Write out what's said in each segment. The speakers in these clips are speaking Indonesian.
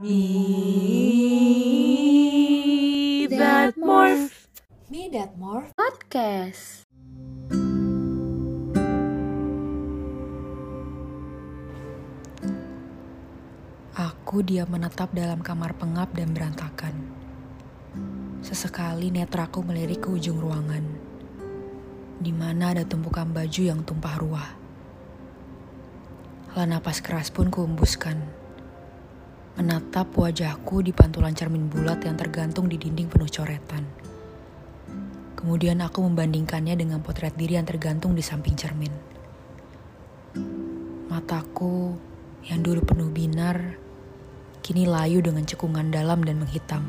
Me that morph. Me That More Podcast. Aku diam menetap dalam kamar pengap dan berantakan. Sesekali netraku melirik ke ujung ruangan, di mana ada tumpukan baju yang tumpah ruah. Lah napas keras pun kuembuskan, menatap wajahku di pantulan cermin bulat yang tergantung di dinding penuh coretan. Kemudian aku membandingkannya dengan potret diri yang tergantung di samping cermin. Mataku yang dulu penuh binar, kini layu dengan cekungan dalam dan menghitam.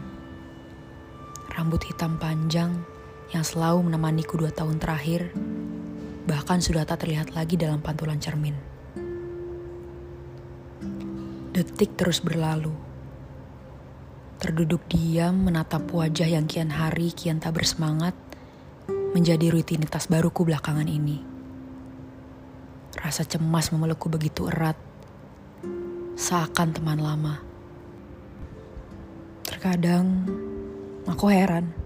Rambut hitam panjang yang selalu menemaniku dua tahun terakhir, bahkan sudah tak terlihat lagi dalam pantulan cermin. Detik terus berlalu. Terduduk diam menatap wajah yang kian hari kian tak bersemangat, menjadi rutinitas baruku belakangan ini. Rasa cemas memelukku begitu erat, seakan teman lama. Terkadang aku heran.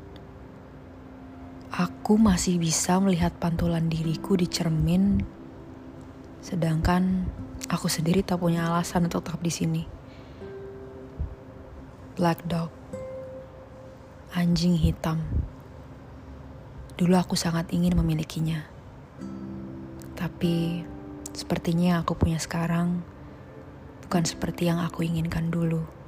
Aku masih bisa melihat pantulan diriku di cermin, sedangkan aku sendiri tak punya alasan untuk tetap di sini. Black dog, anjing hitam. Dulu aku sangat ingin memilikinya, tapi sepertinya yang aku punya sekarang bukan seperti yang aku inginkan dulu.